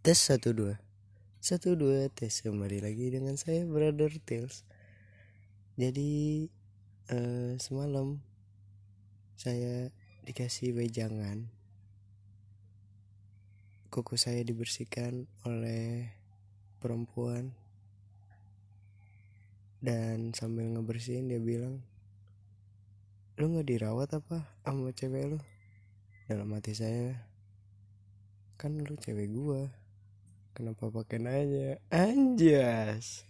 tes satu dua. Satu dua tes kembali lagi dengan saya brother Tales jadi eh, semalam saya dikasih wejangan. Kuku saya dibersihkan oleh perempuan. Dan sambil ngebersihin dia bilang lu nggak dirawat apa sama cewek lu? Dalam hati saya kan lu cewek gua kenapa pakai nanya? Anjas